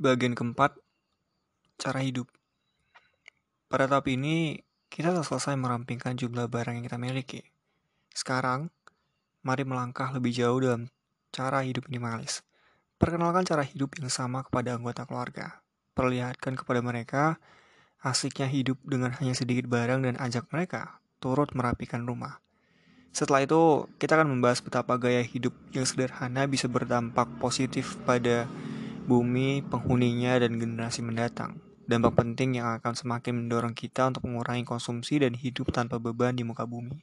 Bagian keempat, cara hidup. Pada tahap ini, kita telah selesai merampingkan jumlah barang yang kita miliki. Sekarang, mari melangkah lebih jauh dalam cara hidup minimalis. Perkenalkan cara hidup yang sama kepada anggota keluarga. Perlihatkan kepada mereka asiknya hidup dengan hanya sedikit barang dan ajak mereka turut merapikan rumah. Setelah itu, kita akan membahas betapa gaya hidup yang sederhana bisa berdampak positif pada bumi, penghuninya, dan generasi mendatang. Dampak penting yang akan semakin mendorong kita untuk mengurangi konsumsi dan hidup tanpa beban di muka bumi.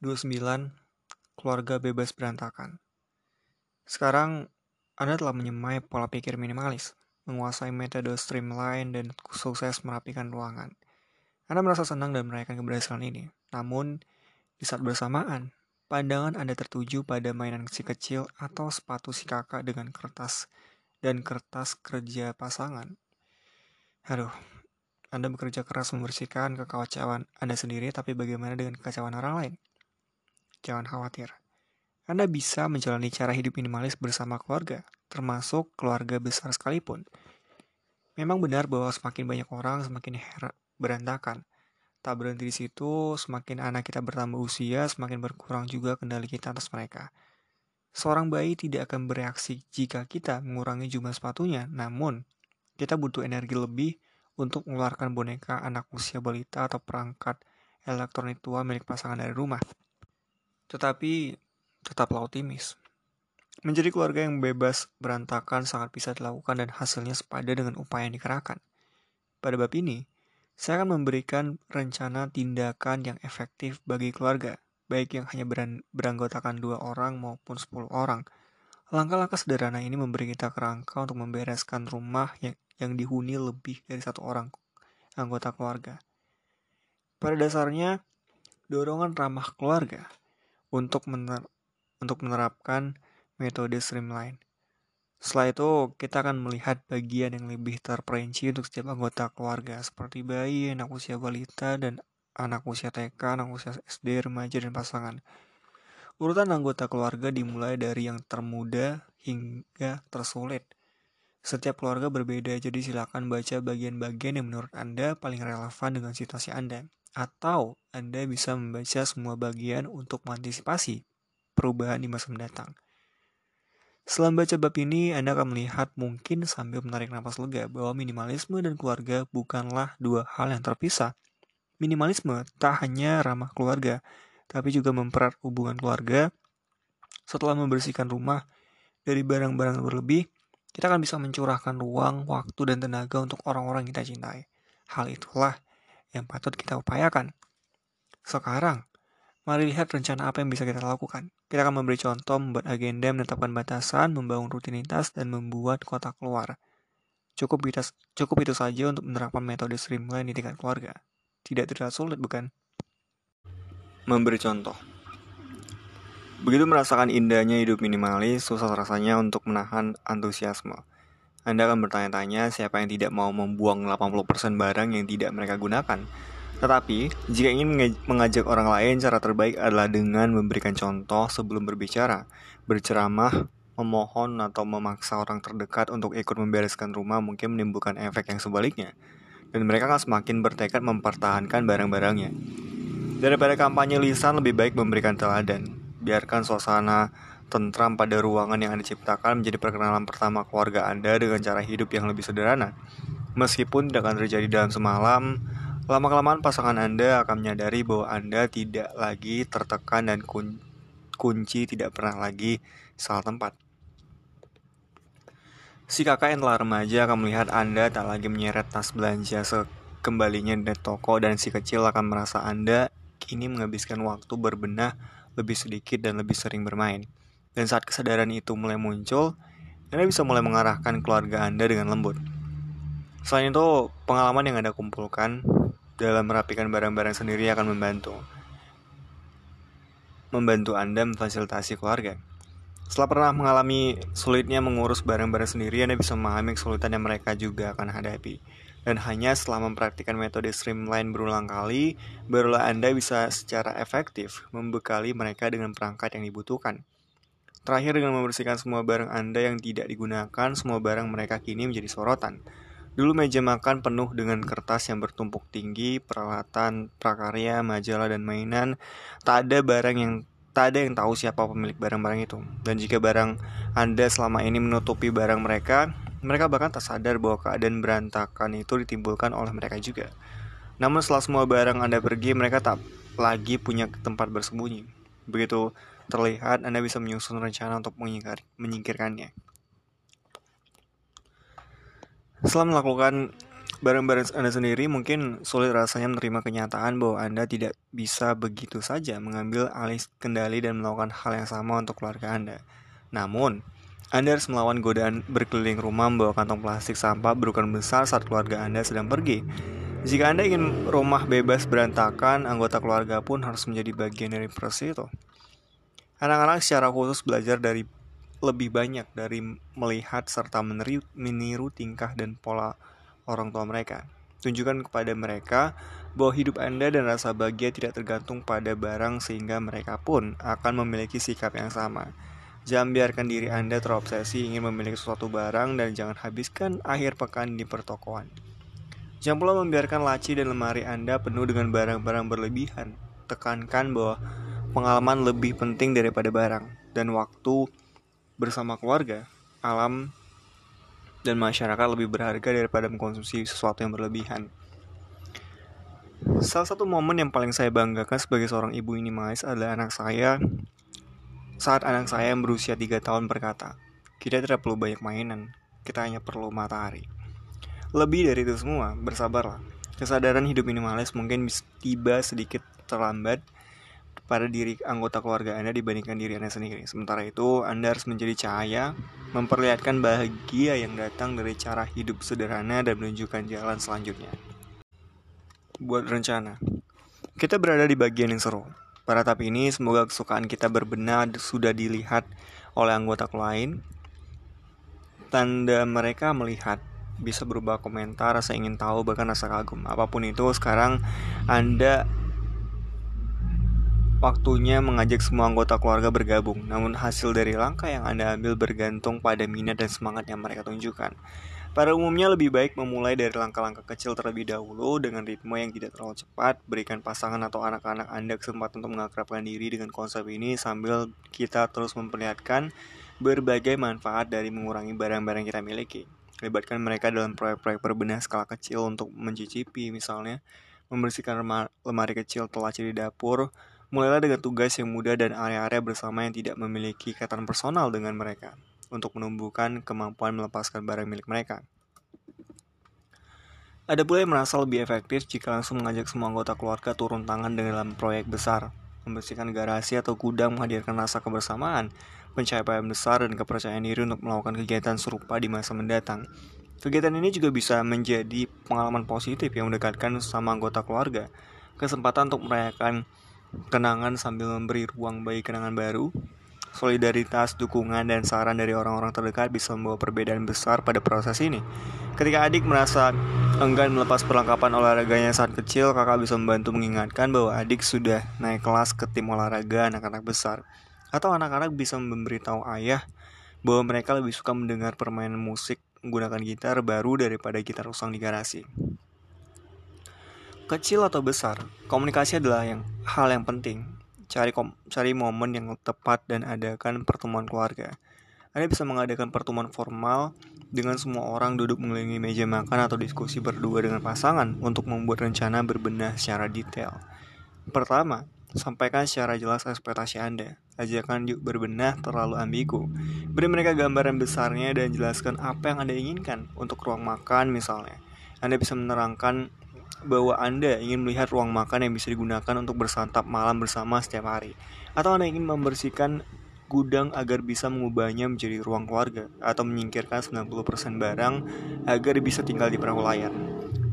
29. Keluarga bebas berantakan. Sekarang, Anda telah menyemai pola pikir minimalis, menguasai metode streamline, dan sukses merapikan ruangan. Anda merasa senang dan merayakan keberhasilan ini. Namun, di saat bersamaan, pandangan Anda tertuju pada mainan si kecil atau sepatu si kakak dengan kertas dan kertas kerja pasangan. Aduh, Anda bekerja keras membersihkan kekacauan Anda sendiri, tapi bagaimana dengan kekacauan orang lain? Jangan khawatir. Anda bisa menjalani cara hidup minimalis bersama keluarga, termasuk keluarga besar sekalipun. Memang benar bahwa semakin banyak orang, semakin berantakan. Tak berhenti di situ, semakin anak kita bertambah usia, semakin berkurang juga kendali kita atas mereka. Seorang bayi tidak akan bereaksi jika kita mengurangi jumlah sepatunya, namun kita butuh energi lebih untuk mengeluarkan boneka anak usia balita atau perangkat elektronik tua milik pasangan dari rumah. Tetapi tetaplah optimis. Menjadi keluarga yang bebas berantakan sangat bisa dilakukan dan hasilnya sepadan dengan upaya yang dikerahkan. Pada bab ini, saya akan memberikan rencana tindakan yang efektif bagi keluarga, baik yang hanya beranggotakan dua orang maupun sepuluh orang. Langkah-langkah sederhana ini memberi kita kerangka untuk membereskan rumah yang, yang dihuni lebih dari satu orang anggota keluarga. Pada dasarnya, dorongan ramah keluarga untuk, mener untuk menerapkan metode streamline setelah itu, kita akan melihat bagian yang lebih terperinci untuk setiap anggota keluarga, seperti bayi, anak usia balita, dan anak usia TK, anak usia SD, remaja, dan pasangan. Urutan anggota keluarga dimulai dari yang termuda hingga tersulit. Setiap keluarga berbeda, jadi silakan baca bagian-bagian yang menurut Anda paling relevan dengan situasi Anda. Atau Anda bisa membaca semua bagian untuk mengantisipasi perubahan di masa mendatang. Setelah membaca bab ini, Anda akan melihat mungkin sambil menarik nafas lega bahwa minimalisme dan keluarga bukanlah dua hal yang terpisah. Minimalisme tak hanya ramah keluarga, tapi juga mempererat hubungan keluarga. Setelah membersihkan rumah dari barang-barang berlebih, kita akan bisa mencurahkan ruang, waktu, dan tenaga untuk orang-orang kita cintai. Hal itulah yang patut kita upayakan. Sekarang, Mari lihat rencana apa yang bisa kita lakukan. Kita akan memberi contoh, membuat agenda, menetapkan batasan, membangun rutinitas, dan membuat kota keluar. Cukup, kita, cukup itu saja untuk menerapkan metode streamline di tingkat keluarga. Tidak terlalu sulit, bukan? Memberi contoh. Begitu merasakan indahnya hidup minimalis, susah rasanya untuk menahan antusiasme. Anda akan bertanya-tanya siapa yang tidak mau membuang 80% barang yang tidak mereka gunakan tetapi, jika ingin mengajak orang lain, cara terbaik adalah dengan memberikan contoh sebelum berbicara, berceramah, memohon atau memaksa orang terdekat untuk ikut membereskan rumah mungkin menimbulkan efek yang sebaliknya, dan mereka akan semakin bertekad mempertahankan barang-barangnya. Daripada kampanye lisan, lebih baik memberikan teladan. Biarkan suasana tentram pada ruangan yang Anda ciptakan menjadi perkenalan pertama keluarga Anda dengan cara hidup yang lebih sederhana. Meskipun tidak akan terjadi dalam semalam, Lama-kelamaan pasangan Anda akan menyadari bahwa Anda tidak lagi tertekan dan kun kunci tidak pernah lagi salah tempat. Si kakak yang telah remaja akan melihat Anda tak lagi menyeret tas belanja sekembalinya dari toko dan si kecil akan merasa Anda kini menghabiskan waktu berbenah lebih sedikit dan lebih sering bermain. Dan saat kesadaran itu mulai muncul, Anda bisa mulai mengarahkan keluarga Anda dengan lembut. Selain itu, pengalaman yang Anda kumpulkan dalam merapikan barang-barang sendiri akan membantu. Membantu Anda memfasilitasi keluarga. Setelah pernah mengalami sulitnya mengurus barang-barang sendiri, Anda bisa memahami kesulitan yang mereka juga akan hadapi. Dan hanya setelah mempraktikkan metode streamline berulang kali, barulah Anda bisa secara efektif membekali mereka dengan perangkat yang dibutuhkan. Terakhir dengan membersihkan semua barang Anda yang tidak digunakan, semua barang mereka kini menjadi sorotan. Dulu meja makan penuh dengan kertas yang bertumpuk tinggi, peralatan, prakarya, majalah, dan mainan. Tak ada barang yang tak ada yang tahu siapa pemilik barang-barang itu. Dan jika barang Anda selama ini menutupi barang mereka, mereka bahkan tak sadar bahwa keadaan berantakan itu ditimbulkan oleh mereka juga. Namun setelah semua barang Anda pergi, mereka tak lagi punya tempat bersembunyi. Begitu terlihat, Anda bisa menyusun rencana untuk menyingkirkannya. Setelah melakukan barang-barang Anda sendiri, mungkin sulit rasanya menerima kenyataan bahwa Anda tidak bisa begitu saja mengambil alih kendali dan melakukan hal yang sama untuk keluarga Anda. Namun, Anda harus melawan godaan berkeliling rumah membawa kantong plastik sampah berukuran besar saat keluarga Anda sedang pergi. Jika Anda ingin rumah bebas berantakan, anggota keluarga pun harus menjadi bagian dari proses itu. Anak-anak secara khusus belajar dari lebih banyak dari melihat serta meniru, tingkah dan pola orang tua mereka. Tunjukkan kepada mereka bahwa hidup Anda dan rasa bahagia tidak tergantung pada barang sehingga mereka pun akan memiliki sikap yang sama. Jangan biarkan diri Anda terobsesi ingin memiliki sesuatu barang dan jangan habiskan akhir pekan di pertokoan. Jangan pula membiarkan laci dan lemari Anda penuh dengan barang-barang berlebihan. Tekankan bahwa pengalaman lebih penting daripada barang dan waktu bersama keluarga, alam, dan masyarakat lebih berharga daripada mengkonsumsi sesuatu yang berlebihan. Salah satu momen yang paling saya banggakan sebagai seorang ibu ini mais adalah anak saya saat anak saya yang berusia 3 tahun berkata, kita tidak perlu banyak mainan, kita hanya perlu matahari. Lebih dari itu semua, bersabarlah. Kesadaran hidup minimalis mungkin tiba sedikit terlambat pada diri anggota keluarga Anda dibandingkan diri Anda sendiri. Sementara itu, Anda harus menjadi cahaya, memperlihatkan bahagia yang datang dari cara hidup sederhana dan menunjukkan jalan selanjutnya. Buat rencana. Kita berada di bagian yang seru. Pada tahap ini, semoga kesukaan kita berbenah sudah dilihat oleh anggota lain. Tanda mereka melihat bisa berubah komentar, rasa ingin tahu, bahkan rasa kagum. Apa pun itu, sekarang Anda Waktunya mengajak semua anggota keluarga bergabung, namun hasil dari langkah yang Anda ambil bergantung pada minat dan semangat yang mereka tunjukkan. Pada umumnya lebih baik memulai dari langkah-langkah kecil terlebih dahulu dengan ritme yang tidak terlalu cepat, berikan pasangan atau anak-anak Anda kesempatan untuk mengakrabkan diri dengan konsep ini sambil kita terus memperlihatkan berbagai manfaat dari mengurangi barang-barang kita miliki. Libatkan mereka dalam proyek-proyek berbenah skala kecil untuk mencicipi misalnya, membersihkan lemari kecil telaci di dapur, Mulailah dengan tugas yang mudah dan area-area bersama yang tidak memiliki ikatan personal dengan mereka untuk menumbuhkan kemampuan melepaskan barang milik mereka. Ada pula yang merasa lebih efektif jika langsung mengajak semua anggota keluarga turun tangan dalam proyek besar, membersihkan garasi atau gudang menghadirkan rasa kebersamaan, pencapaian besar dan kepercayaan diri untuk melakukan kegiatan serupa di masa mendatang. Kegiatan ini juga bisa menjadi pengalaman positif yang mendekatkan sama anggota keluarga, kesempatan untuk merayakan kenangan sambil memberi ruang bagi kenangan baru. Solidaritas, dukungan, dan saran dari orang-orang terdekat bisa membawa perbedaan besar pada proses ini. Ketika adik merasa enggan melepas perlengkapan olahraganya saat kecil, kakak bisa membantu mengingatkan bahwa adik sudah naik kelas ke tim olahraga anak-anak besar. Atau anak-anak bisa memberitahu ayah bahwa mereka lebih suka mendengar permainan musik menggunakan gitar baru daripada gitar usang di garasi. Kecil atau besar, komunikasi adalah yang hal yang penting. Cari kom cari momen yang tepat dan adakan pertemuan keluarga. Anda bisa mengadakan pertemuan formal dengan semua orang duduk mengelilingi meja makan atau diskusi berdua dengan pasangan untuk membuat rencana berbenah secara detail. Pertama, sampaikan secara jelas ekspektasi Anda. Ajakan yuk berbenah terlalu ambigu. Beri mereka gambaran besarnya dan jelaskan apa yang Anda inginkan untuk ruang makan misalnya. Anda bisa menerangkan bahwa Anda ingin melihat ruang makan yang bisa digunakan untuk bersantap malam bersama setiap hari, atau Anda ingin membersihkan gudang agar bisa mengubahnya menjadi ruang keluarga, atau menyingkirkan 90% barang agar bisa tinggal di perahu layar.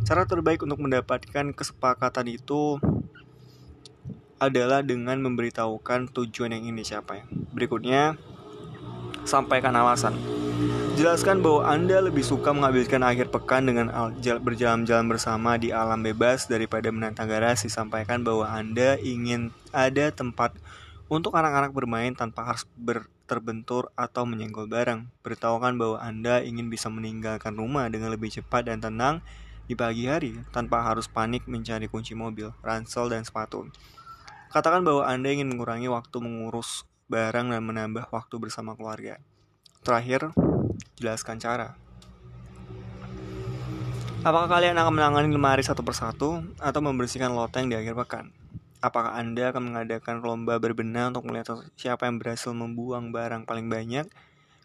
Cara terbaik untuk mendapatkan kesepakatan itu adalah dengan memberitahukan tujuan yang ingin dicapai. Berikutnya, sampaikan alasan. Jelaskan bahwa Anda lebih suka menghabiskan akhir pekan dengan berjalan-jalan bersama di alam bebas daripada menantang garasi. Sampaikan bahwa Anda ingin ada tempat untuk anak-anak bermain tanpa harus ber, terbentur, atau menyenggol barang. Beritahukan bahwa Anda ingin bisa meninggalkan rumah dengan lebih cepat dan tenang di pagi hari tanpa harus panik mencari kunci mobil, ransel, dan sepatu. Katakan bahwa Anda ingin mengurangi waktu mengurus barang dan menambah waktu bersama keluarga. Terakhir, jelaskan cara. Apakah kalian akan menangani lemari satu persatu atau membersihkan loteng di akhir pekan? Apakah Anda akan mengadakan lomba berbenah untuk melihat siapa yang berhasil membuang barang paling banyak?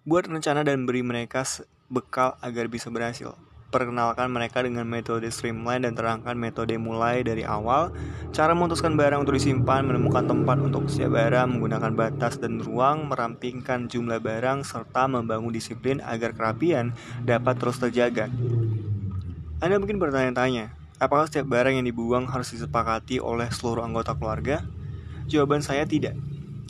Buat rencana dan beri mereka bekal agar bisa berhasil perkenalkan mereka dengan metode streamline dan terangkan metode mulai dari awal, cara memutuskan barang untuk disimpan, menemukan tempat untuk setiap barang, menggunakan batas dan ruang, merampingkan jumlah barang, serta membangun disiplin agar kerapian dapat terus terjaga. Anda mungkin bertanya-tanya, apakah setiap barang yang dibuang harus disepakati oleh seluruh anggota keluarga? Jawaban saya tidak.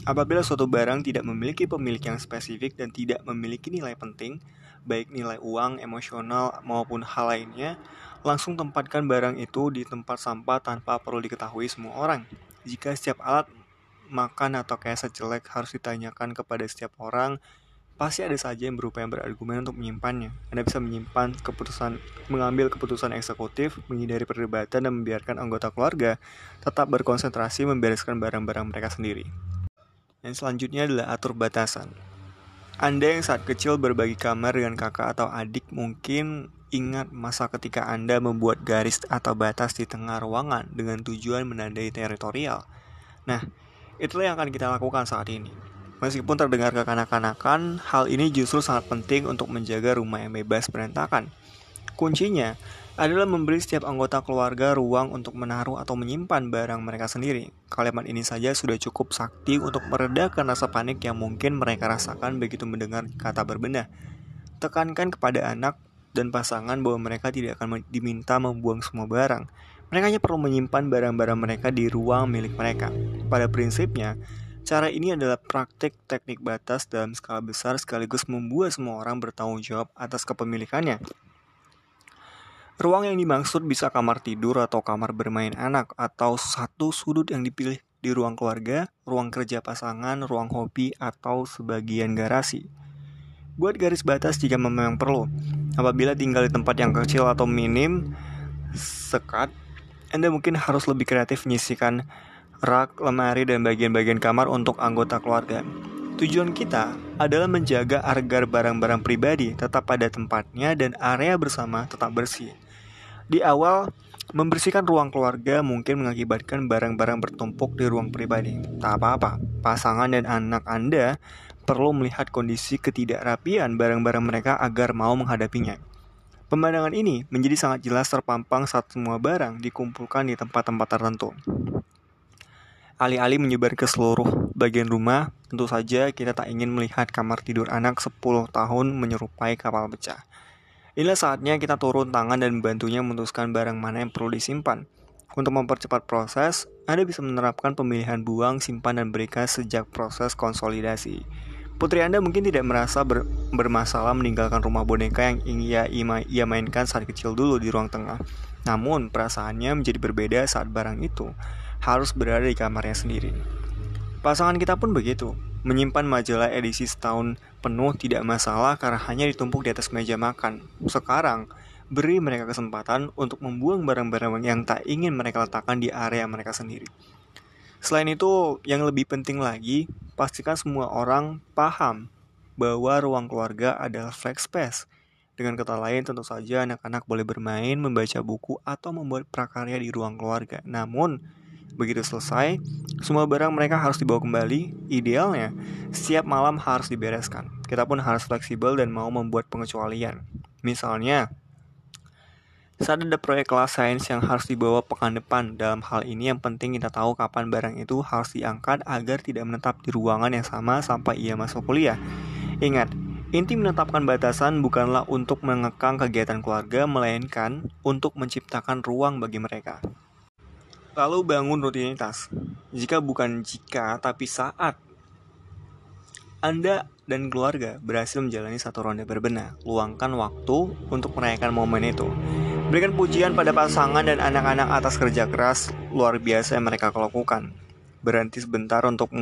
Apabila suatu barang tidak memiliki pemilik yang spesifik dan tidak memiliki nilai penting, baik nilai uang, emosional, maupun hal lainnya, langsung tempatkan barang itu di tempat sampah tanpa perlu diketahui semua orang. Jika setiap alat makan atau keset jelek harus ditanyakan kepada setiap orang, pasti ada saja yang berupaya berargumen untuk menyimpannya. Anda bisa menyimpan keputusan, mengambil keputusan eksekutif, menghindari perdebatan, dan membiarkan anggota keluarga tetap berkonsentrasi membereskan barang-barang mereka sendiri. Yang selanjutnya adalah atur batasan. Anda yang saat kecil berbagi kamar dengan kakak atau adik mungkin ingat masa ketika Anda membuat garis atau batas di tengah ruangan dengan tujuan menandai teritorial. Nah, itulah yang akan kita lakukan saat ini. Meskipun terdengar kekanak-kanakan, hal ini justru sangat penting untuk menjaga rumah yang bebas berantakan. Kuncinya adalah memberi setiap anggota keluarga ruang untuk menaruh atau menyimpan barang mereka sendiri. Kalimat ini saja sudah cukup sakti untuk meredakan rasa panik yang mungkin mereka rasakan begitu mendengar kata berbenah. Tekankan kepada anak dan pasangan bahwa mereka tidak akan diminta membuang semua barang. Mereka hanya perlu menyimpan barang-barang mereka di ruang milik mereka. Pada prinsipnya, cara ini adalah praktik teknik batas dalam skala besar sekaligus membuat semua orang bertanggung jawab atas kepemilikannya. Ruang yang dimaksud bisa kamar tidur atau kamar bermain anak atau satu sudut yang dipilih di ruang keluarga, ruang kerja pasangan, ruang hobi, atau sebagian garasi. Buat garis batas jika memang perlu. Apabila tinggal di tempat yang kecil atau minim, sekat, Anda mungkin harus lebih kreatif menyisikan rak, lemari, dan bagian-bagian kamar untuk anggota keluarga. Tujuan kita adalah menjaga agar barang-barang pribadi tetap pada tempatnya dan area bersama tetap bersih. Di awal, membersihkan ruang keluarga mungkin mengakibatkan barang-barang bertumpuk di ruang pribadi. Tak apa-apa, pasangan dan anak Anda perlu melihat kondisi ketidakrapian barang-barang mereka agar mau menghadapinya. Pemandangan ini menjadi sangat jelas terpampang saat semua barang dikumpulkan di tempat-tempat tertentu. Alih-alih menyebar ke seluruh bagian rumah, tentu saja kita tak ingin melihat kamar tidur anak 10 tahun menyerupai kapal pecah. Inilah saatnya kita turun tangan dan membantunya memutuskan barang mana yang perlu disimpan. Untuk mempercepat proses, Anda bisa menerapkan pemilihan buang, simpan, dan berikan sejak proses konsolidasi. Putri Anda mungkin tidak merasa ber bermasalah meninggalkan rumah boneka yang ia, ia mainkan saat kecil dulu di ruang tengah. Namun, perasaannya menjadi berbeda saat barang itu harus berada di kamarnya sendiri. Pasangan kita pun begitu. Menyimpan majalah edisi setahun penuh tidak masalah karena hanya ditumpuk di atas meja makan. Sekarang, beri mereka kesempatan untuk membuang barang-barang yang tak ingin mereka letakkan di area mereka sendiri. Selain itu, yang lebih penting lagi, pastikan semua orang paham bahwa ruang keluarga adalah flex space. Dengan kata lain, tentu saja anak-anak boleh bermain, membaca buku, atau membuat prakarya di ruang keluarga. Namun, Begitu selesai, semua barang mereka harus dibawa kembali. Idealnya, setiap malam harus dibereskan. Kita pun harus fleksibel dan mau membuat pengecualian. Misalnya, saat ada proyek kelas sains yang harus dibawa pekan depan, dalam hal ini yang penting kita tahu kapan barang itu harus diangkat agar tidak menetap di ruangan yang sama sampai ia masuk kuliah. Ingat, inti menetapkan batasan bukanlah untuk mengekang kegiatan keluarga, melainkan untuk menciptakan ruang bagi mereka. Lalu bangun rutinitas. Jika bukan jika, tapi saat Anda dan keluarga berhasil menjalani satu ronde berbenah, luangkan waktu untuk merayakan momen itu. Berikan pujian pada pasangan dan anak-anak atas kerja keras luar biasa yang mereka lakukan. Berhenti sebentar untuk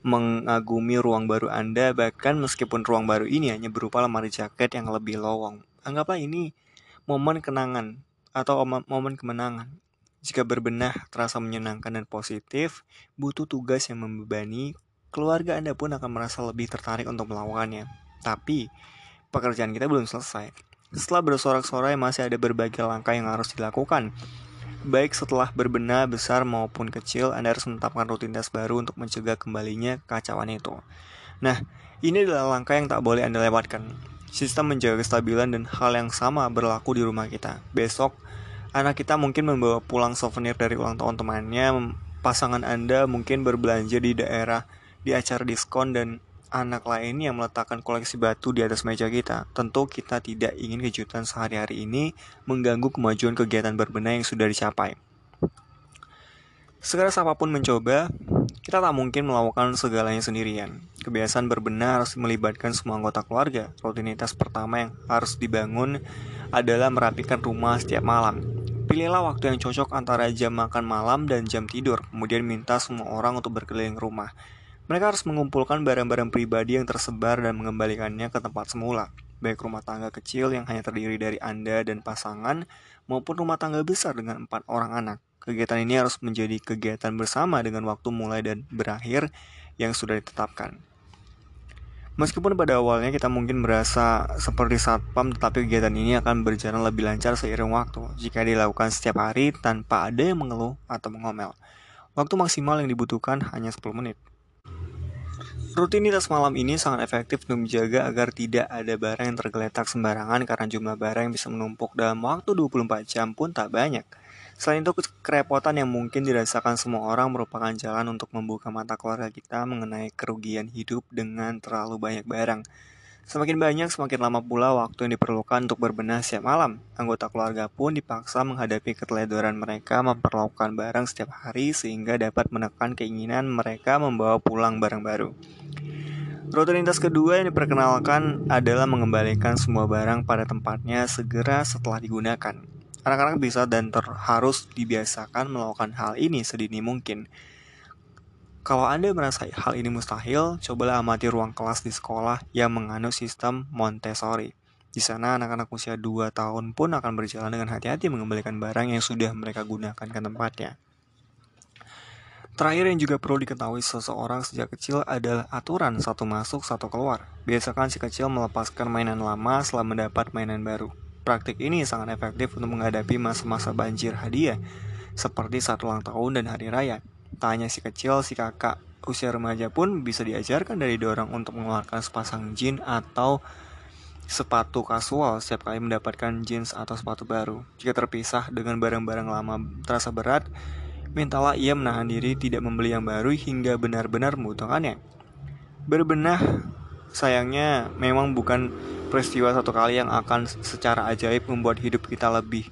mengagumi ruang baru Anda, bahkan meskipun ruang baru ini hanya berupa lemari jaket yang lebih lowong. Anggaplah ini momen kenangan atau momen kemenangan. Jika berbenah terasa menyenangkan dan positif, butuh tugas yang membebani, keluarga Anda pun akan merasa lebih tertarik untuk melakukannya. Tapi, pekerjaan kita belum selesai. Setelah bersorak-sorai masih ada berbagai langkah yang harus dilakukan. Baik setelah berbenah besar maupun kecil, Anda harus menetapkan rutinitas baru untuk mencegah kembalinya kekacauan itu. Nah, ini adalah langkah yang tak boleh Anda lewatkan. Sistem menjaga kestabilan dan hal yang sama berlaku di rumah kita. Besok, anak kita mungkin membawa pulang souvenir dari ulang tahun temannya, pasangan Anda mungkin berbelanja di daerah di acara diskon dan anak lain yang meletakkan koleksi batu di atas meja kita. Tentu kita tidak ingin kejutan sehari-hari ini mengganggu kemajuan kegiatan berbenah yang sudah dicapai. Sekeras apa pun mencoba, kita tak mungkin melakukan segalanya sendirian. Kebiasaan berbenah harus melibatkan semua anggota keluarga. Rutinitas pertama yang harus dibangun adalah merapikan rumah setiap malam. Pilihlah waktu yang cocok antara jam makan malam dan jam tidur, kemudian minta semua orang untuk berkeliling rumah. Mereka harus mengumpulkan barang-barang pribadi yang tersebar dan mengembalikannya ke tempat semula, baik rumah tangga kecil yang hanya terdiri dari Anda dan pasangan, maupun rumah tangga besar dengan empat orang anak. Kegiatan ini harus menjadi kegiatan bersama dengan waktu mulai dan berakhir yang sudah ditetapkan. Meskipun pada awalnya kita mungkin merasa seperti satpam, tetapi kegiatan ini akan berjalan lebih lancar seiring waktu jika dilakukan setiap hari tanpa ada yang mengeluh atau mengomel. Waktu maksimal yang dibutuhkan hanya 10 menit. Rutinitas malam ini sangat efektif untuk menjaga agar tidak ada barang yang tergeletak sembarangan karena jumlah barang yang bisa menumpuk dalam waktu 24 jam pun tak banyak. Selain itu, kerepotan yang mungkin dirasakan semua orang merupakan jalan untuk membuka mata keluarga kita mengenai kerugian hidup dengan terlalu banyak barang. Semakin banyak, semakin lama pula waktu yang diperlukan untuk berbenah setiap malam. Anggota keluarga pun dipaksa menghadapi keteledoran mereka memperlakukan barang setiap hari sehingga dapat menekan keinginan mereka membawa pulang barang baru. Rutinitas kedua yang diperkenalkan adalah mengembalikan semua barang pada tempatnya segera setelah digunakan. Anak-anak bisa dan harus dibiasakan melakukan hal ini sedini mungkin. Kalau Anda merasa hal ini mustahil, cobalah amati ruang kelas di sekolah yang menganut sistem Montessori. Di sana anak-anak usia 2 tahun pun akan berjalan dengan hati-hati mengembalikan barang yang sudah mereka gunakan ke tempatnya. Terakhir yang juga perlu diketahui seseorang sejak kecil adalah aturan satu masuk satu keluar. Biasakan si kecil melepaskan mainan lama setelah mendapat mainan baru. Praktik ini sangat efektif untuk menghadapi masa-masa banjir hadiah, seperti saat ulang tahun dan hari raya. Tanya si kecil, si kakak usia remaja pun bisa diajarkan dari dorong untuk mengeluarkan sepasang jeans atau sepatu kasual setiap kali mendapatkan jeans atau sepatu baru. Jika terpisah dengan barang-barang lama terasa berat, mintalah ia menahan diri tidak membeli yang baru hingga benar-benar membutuhkannya. Berbenah sayangnya memang bukan peristiwa satu kali yang akan secara ajaib membuat hidup kita lebih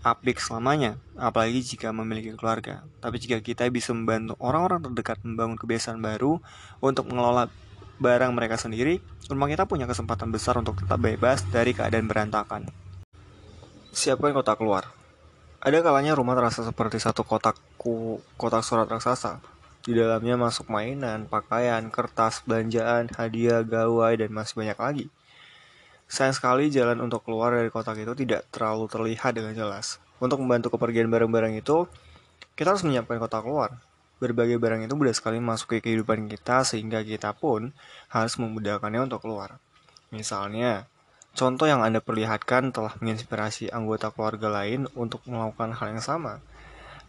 apik selamanya, apalagi jika memiliki keluarga. Tapi jika kita bisa membantu orang-orang terdekat membangun kebiasaan baru untuk mengelola barang mereka sendiri, rumah kita punya kesempatan besar untuk tetap bebas dari keadaan berantakan. Siapkan kotak keluar. Ada kalanya rumah terasa seperti satu kotakku, kotak surat raksasa. Di dalamnya masuk mainan, pakaian, kertas, belanjaan, hadiah, gawai, dan masih banyak lagi. Sayang sekali jalan untuk keluar dari kotak itu tidak terlalu terlihat dengan jelas. Untuk membantu kepergian barang-barang itu, kita harus menyiapkan kotak keluar. Berbagai barang itu mudah sekali masuk ke kehidupan kita sehingga kita pun harus memudahkannya untuk keluar. Misalnya, contoh yang Anda perlihatkan telah menginspirasi anggota keluarga lain untuk melakukan hal yang sama.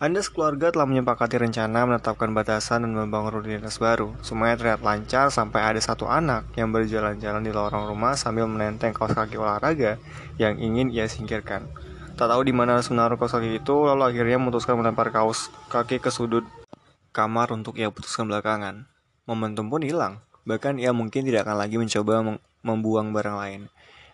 Anda sekeluarga telah menyepakati rencana menetapkan batasan dan membangun rutinitas baru. Semuanya terlihat lancar sampai ada satu anak yang berjalan-jalan di lorong rumah sambil menenteng kaos kaki olahraga yang ingin ia singkirkan. Tak tahu di mana harus menaruh kaos kaki itu, lalu akhirnya memutuskan melempar kaos kaki ke sudut kamar untuk ia putuskan belakangan. Momentum pun hilang, bahkan ia mungkin tidak akan lagi mencoba membuang barang lain.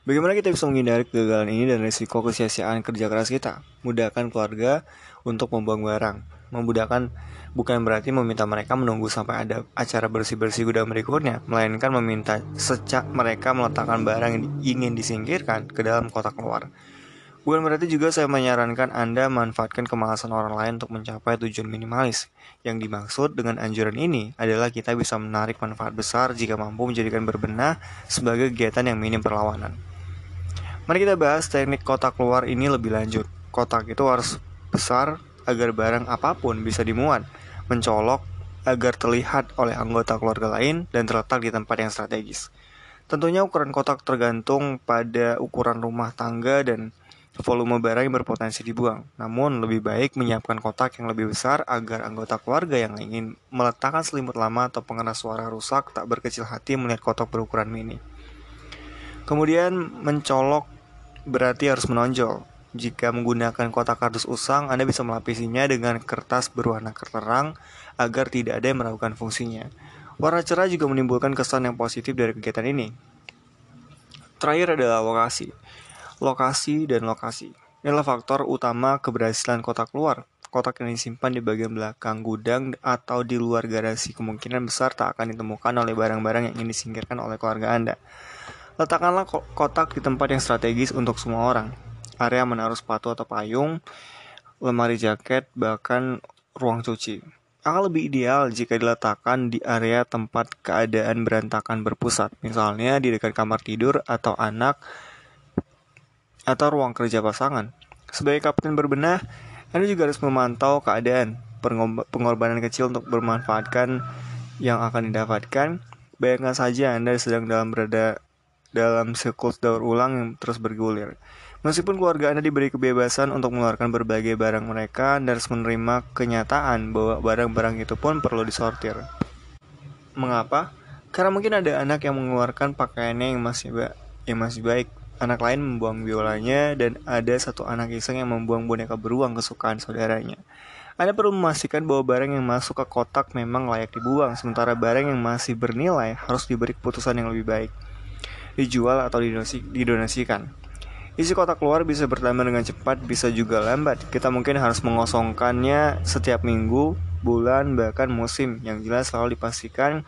Bagaimana kita bisa menghindari kegagalan ini dan risiko kesia-siaan kerja keras kita? Mudahkan keluarga untuk membuang barang. Memudahkan bukan berarti meminta mereka menunggu sampai ada acara bersih-bersih gudang berikutnya, melainkan meminta secak mereka meletakkan barang yang ingin disingkirkan ke dalam kotak keluar. Bukan berarti juga saya menyarankan Anda manfaatkan kemalasan orang lain untuk mencapai tujuan minimalis. Yang dimaksud dengan anjuran ini adalah kita bisa menarik manfaat besar jika mampu menjadikan berbenah sebagai kegiatan yang minim perlawanan. Mari kita bahas teknik kotak keluar ini lebih lanjut. Kotak itu harus besar agar barang apa pun bisa dimuat, mencolok agar terlihat oleh anggota keluarga lain dan terletak di tempat yang strategis. Tentunya ukuran kotak tergantung pada ukuran rumah tangga dan volume barang yang berpotensi dibuang. Namun, lebih baik menyiapkan kotak yang lebih besar agar anggota keluarga yang ingin meletakkan selimut lama atau pengeras suara rusak tak berkecil hati melihat kotak berukuran mini. Kemudian, mencolok berarti harus menonjol. Jika menggunakan kotak kardus usang, Anda bisa melapisinya dengan kertas berwarna terang agar tidak ada yang meragukan fungsinya. Warna cerah juga menimbulkan kesan yang positif dari kegiatan ini. Terakhir adalah lokasi lokasi, dan lokasi. Inilah faktor utama keberhasilan kotak keluar. Kotak yang disimpan di bagian belakang gudang atau di luar garasi kemungkinan besar tak akan ditemukan oleh barang-barang yang ingin disingkirkan oleh keluarga Anda. Letakkanlah kotak di tempat yang strategis untuk semua orang. Area menaruh sepatu atau payung, lemari jaket, bahkan ruang cuci. Akan lebih ideal jika diletakkan di area tempat keadaan berantakan berpusat, misalnya di dekat kamar tidur atau anak atau ruang kerja pasangan. Sebagai kapten berbenah, Anda juga harus memantau keadaan, pengorbanan kecil untuk bermanfaatkan yang akan didapatkan. Bayangkan saja Anda sedang dalam berada dalam siklus daur ulang yang terus bergulir. Meskipun keluarga Anda diberi kebebasan untuk mengeluarkan berbagai barang mereka, Anda harus menerima kenyataan bahwa barang-barang itu pun perlu disortir. Mengapa? Karena mungkin ada anak yang mengeluarkan pakaiannya yang masih ba yang masih baik, anak lain membuang biolanya, dan ada satu anak iseng yang membuang boneka beruang kesukaan saudaranya. Anda perlu memastikan bahwa barang yang masuk ke kotak memang layak dibuang, sementara barang yang masih bernilai harus diberi keputusan yang lebih baik. Dijual atau didonasi, didonasikan. Isi kotak keluar bisa bertambah dengan cepat, bisa juga lambat. Kita mungkin harus mengosongkannya setiap minggu, bulan, bahkan musim. Yang jelas selalu dipastikan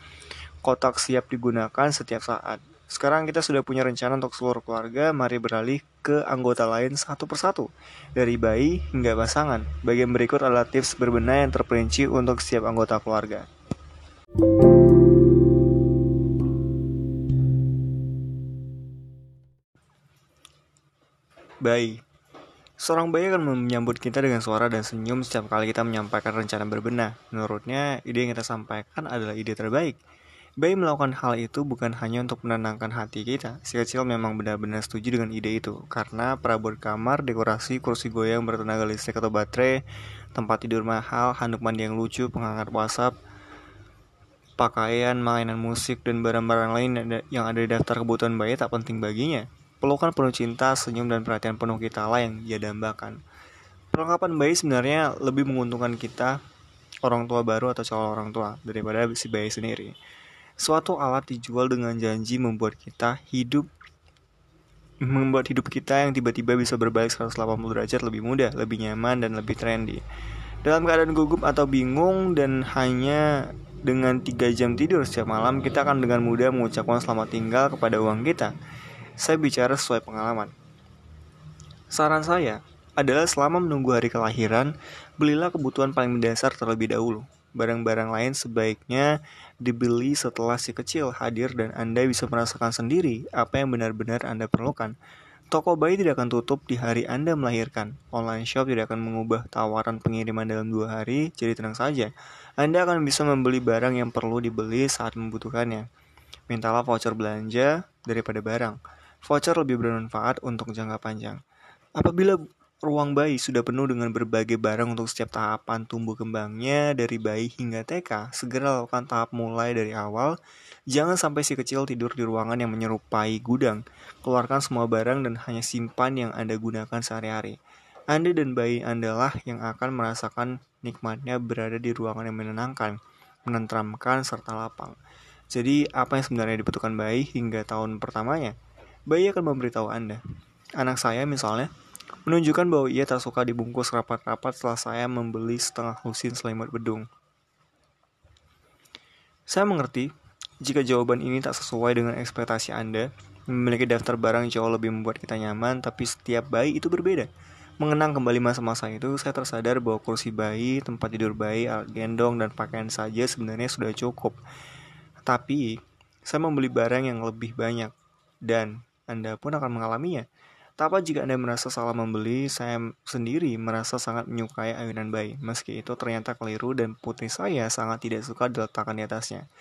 kotak siap digunakan setiap saat. Sekarang kita sudah punya rencana untuk seluruh keluarga, mari beralih ke anggota lain satu persatu. Dari bayi hingga pasangan. Bagian berikut adalah tips berbenah yang terperinci untuk setiap anggota keluarga. Bayi Seorang bayi akan menyambut kita dengan suara dan senyum setiap kali kita menyampaikan rencana berbenah. Menurutnya, ide yang kita sampaikan adalah ide terbaik. Bayi melakukan hal itu bukan hanya untuk menenangkan hati kita. Si kecil memang benar-benar setuju dengan ide itu, karena perabot kamar, dekorasi, kursi goyang bertenaga listrik atau baterai, tempat tidur mahal, handuk mandi yang lucu, penghangat WhatsApp, pakaian, mainan musik, dan barang-barang lain yang ada di daftar kebutuhan bayi tak penting baginya. Pelukan penuh cinta, senyum, dan perhatian penuh kita lah yang dia dambakan. Perlengkapan bayi sebenarnya lebih menguntungkan kita, orang tua baru atau calon orang tua, daripada si bayi sendiri. Suatu alat dijual dengan janji membuat kita hidup membuat hidup kita yang tiba-tiba bisa berbalik 180 derajat lebih mudah, lebih nyaman, dan lebih trendy. Dalam keadaan gugup atau bingung dan hanya dengan 3 jam tidur setiap malam, kita akan dengan mudah mengucapkan selamat tinggal kepada uang kita. Saya bicara sesuai pengalaman. Saran saya adalah selama menunggu hari kelahiran, belilah kebutuhan paling mendasar terlebih dahulu. Barang-barang lain sebaiknya dibeli setelah si kecil hadir dan Anda bisa merasakan sendiri apa yang benar-benar Anda perlukan. Toko bayi tidak akan tutup di hari Anda melahirkan. Online shop tidak akan mengubah tawaran pengiriman dalam dua hari, jadi tenang saja. Anda akan bisa membeli barang yang perlu dibeli saat membutuhkannya. Mintalah voucher belanja daripada barang. Voucher lebih bermanfaat untuk jangka panjang. Apabila ruang bayi sudah penuh dengan berbagai barang untuk setiap tahapan tumbuh kembangnya dari bayi hingga TK. Segera lakukan tahap mulai dari awal. Jangan sampai si kecil tidur di ruangan yang menyerupai gudang. Keluarkan semua barang dan hanya simpan yang Anda gunakan sehari-hari. Anda dan bayi Anda lah yang akan merasakan nikmatnya berada di ruangan yang menenangkan, menenteramkan, serta lapang. Jadi, apa yang sebenarnya dibutuhkan bayi hingga tahun pertamanya? Bayi akan memberitahu Anda. Anak saya misalnya, menunjukkan bahwa ia tak suka dibungkus rapat-rapat setelah saya membeli setengah lusin selimut bedung. Saya mengerti jika jawaban ini tak sesuai dengan ekspektasi Anda, memiliki daftar barang jauh lebih membuat kita nyaman, tapi setiap bayi itu berbeda. Mengenang kembali masa-masa itu, saya tersadar bahwa kursi bayi, tempat tidur bayi, alat gendong, dan pakaian saja sebenarnya sudah cukup. Tapi, saya membeli barang yang lebih banyak, dan Anda pun akan mengalaminya. Tak apa jika Anda merasa salah membeli, saya sendiri merasa sangat menyukai ayunan bayi. Meski itu ternyata keliru dan putri saya sangat tidak suka diletakkan di atasnya.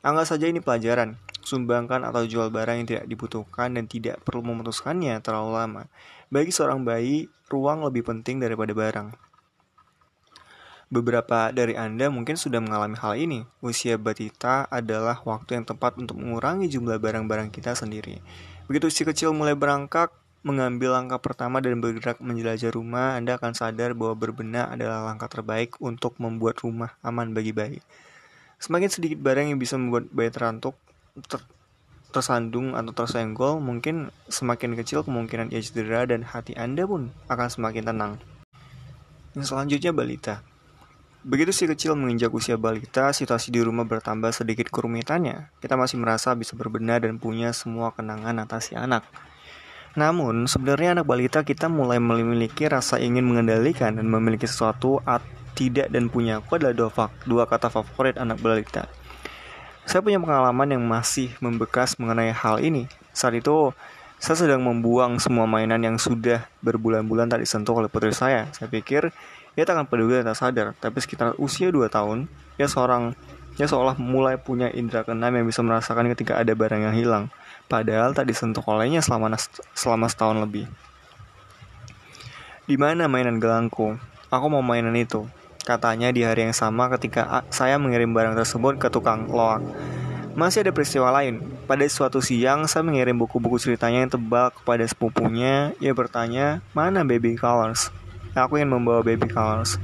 Anggap saja ini pelajaran. Sumbangkan atau jual barang yang tidak dibutuhkan dan tidak perlu memutuskannya terlalu lama. Bagi seorang bayi, ruang lebih penting daripada barang. Beberapa dari Anda mungkin sudah mengalami hal ini. Usia batita adalah waktu yang tepat untuk mengurangi jumlah barang-barang kita sendiri. Begitu si kecil mulai berangkat, mengambil langkah pertama dan bergerak menjelajah rumah, Anda akan sadar bahwa berbenah adalah langkah terbaik untuk membuat rumah aman bagi bayi. Semakin sedikit barang yang bisa membuat bayi terantuk, ter tersandung atau tersenggol, mungkin semakin kecil kemungkinan ia cedera dan hati Anda pun akan semakin tenang. Yang selanjutnya balita. Begitu si kecil menginjak usia balita, situasi di rumah bertambah sedikit kerumitannya. Kita masih merasa bisa berbenah dan punya semua kenangan atas si anak. Namun, sebenarnya anak balita kita mulai memiliki rasa ingin mengendalikan dan memiliki sesuatu at tidak dan punya aku adalah dua, fak, dua kata favorit anak balita. Saya punya pengalaman yang masih membekas mengenai hal ini. Saat itu, saya sedang membuang semua mainan yang sudah berbulan-bulan tak disentuh oleh putri saya. Saya pikir, ia tak akan peduli dan tak sadar. Tapi sekitar usia 2 tahun, ia seorang ia seolah mulai punya indera keenam yang bisa merasakan ketika ada barang yang hilang padahal tak disentuh olehnya selama selama setahun lebih. Di mana mainan gelangku? Aku mau mainan itu. Katanya di hari yang sama ketika saya mengirim barang tersebut ke tukang loak. Masih ada peristiwa lain. Pada suatu siang, saya mengirim buku-buku ceritanya yang tebal kepada sepupunya. Ia bertanya, mana baby colors? Aku ingin membawa baby colors.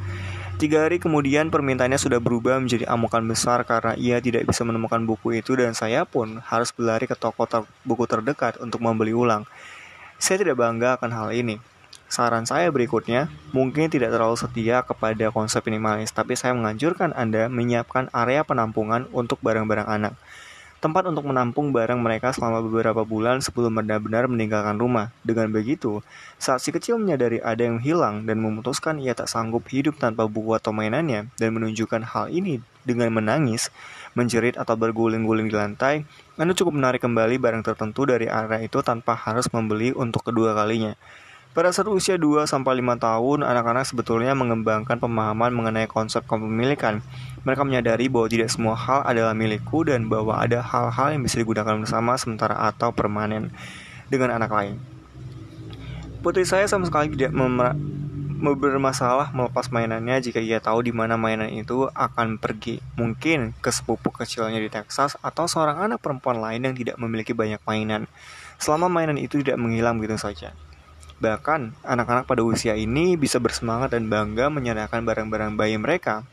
Tiga hari kemudian permintaannya sudah berubah menjadi amukan besar karena ia tidak bisa menemukan buku itu dan saya pun harus berlari ke toko ter buku terdekat untuk membeli ulang. Saya tidak bangga akan hal ini. Saran saya berikutnya, mungkin tidak terlalu setia kepada konsep minimalis, tapi saya menganjurkan Anda menyiapkan area penampungan untuk barang-barang anak tempat untuk menampung barang mereka selama beberapa bulan sebelum benar-benar meninggalkan rumah. Dengan begitu, saat si kecil menyadari ada yang hilang dan memutuskan ia tak sanggup hidup tanpa buku atau mainannya dan menunjukkan hal ini dengan menangis, menjerit atau berguling-guling di lantai, Anda cukup menarik kembali barang tertentu dari area itu tanpa harus membeli untuk kedua kalinya. Pada saat usia 2-5 tahun, anak-anak sebetulnya mengembangkan pemahaman mengenai konsep kepemilikan. Mereka menyadari bahwa tidak semua hal adalah milikku dan bahwa ada hal-hal yang bisa digunakan bersama sementara atau permanen dengan anak lain. Putri saya sama sekali tidak bermasalah melepas mainannya jika ia tahu di mana mainan itu akan pergi. Mungkin ke sepupu kecilnya di Texas atau seorang anak perempuan lain yang tidak memiliki banyak mainan. Selama mainan itu tidak menghilang begitu saja. Bahkan, anak-anak pada usia ini bisa bersemangat dan bangga menyerahkan barang-barang bayi mereka.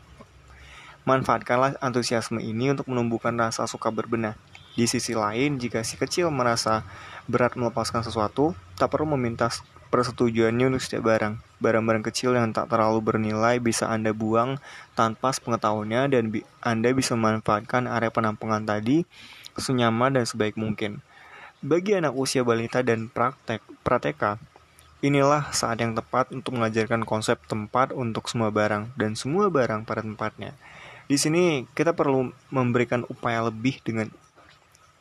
Manfaatkanlah antusiasme ini untuk menumbuhkan rasa suka berbenah. Di sisi lain, jika si kecil merasa berat melepaskan sesuatu, tak perlu meminta persetujuannya untuk setiap barang. Barang-barang kecil yang tak terlalu bernilai bisa Anda buang tanpa sepengetahuannya dan bi Anda bisa memanfaatkan area penampungan tadi senyaman dan sebaik mungkin. Bagi anak usia balita dan praktek prateka, Inilah saat yang tepat untuk mengajarkan konsep tempat untuk semua barang dan semua barang pada tempatnya. Di sini kita perlu memberikan upaya lebih dengan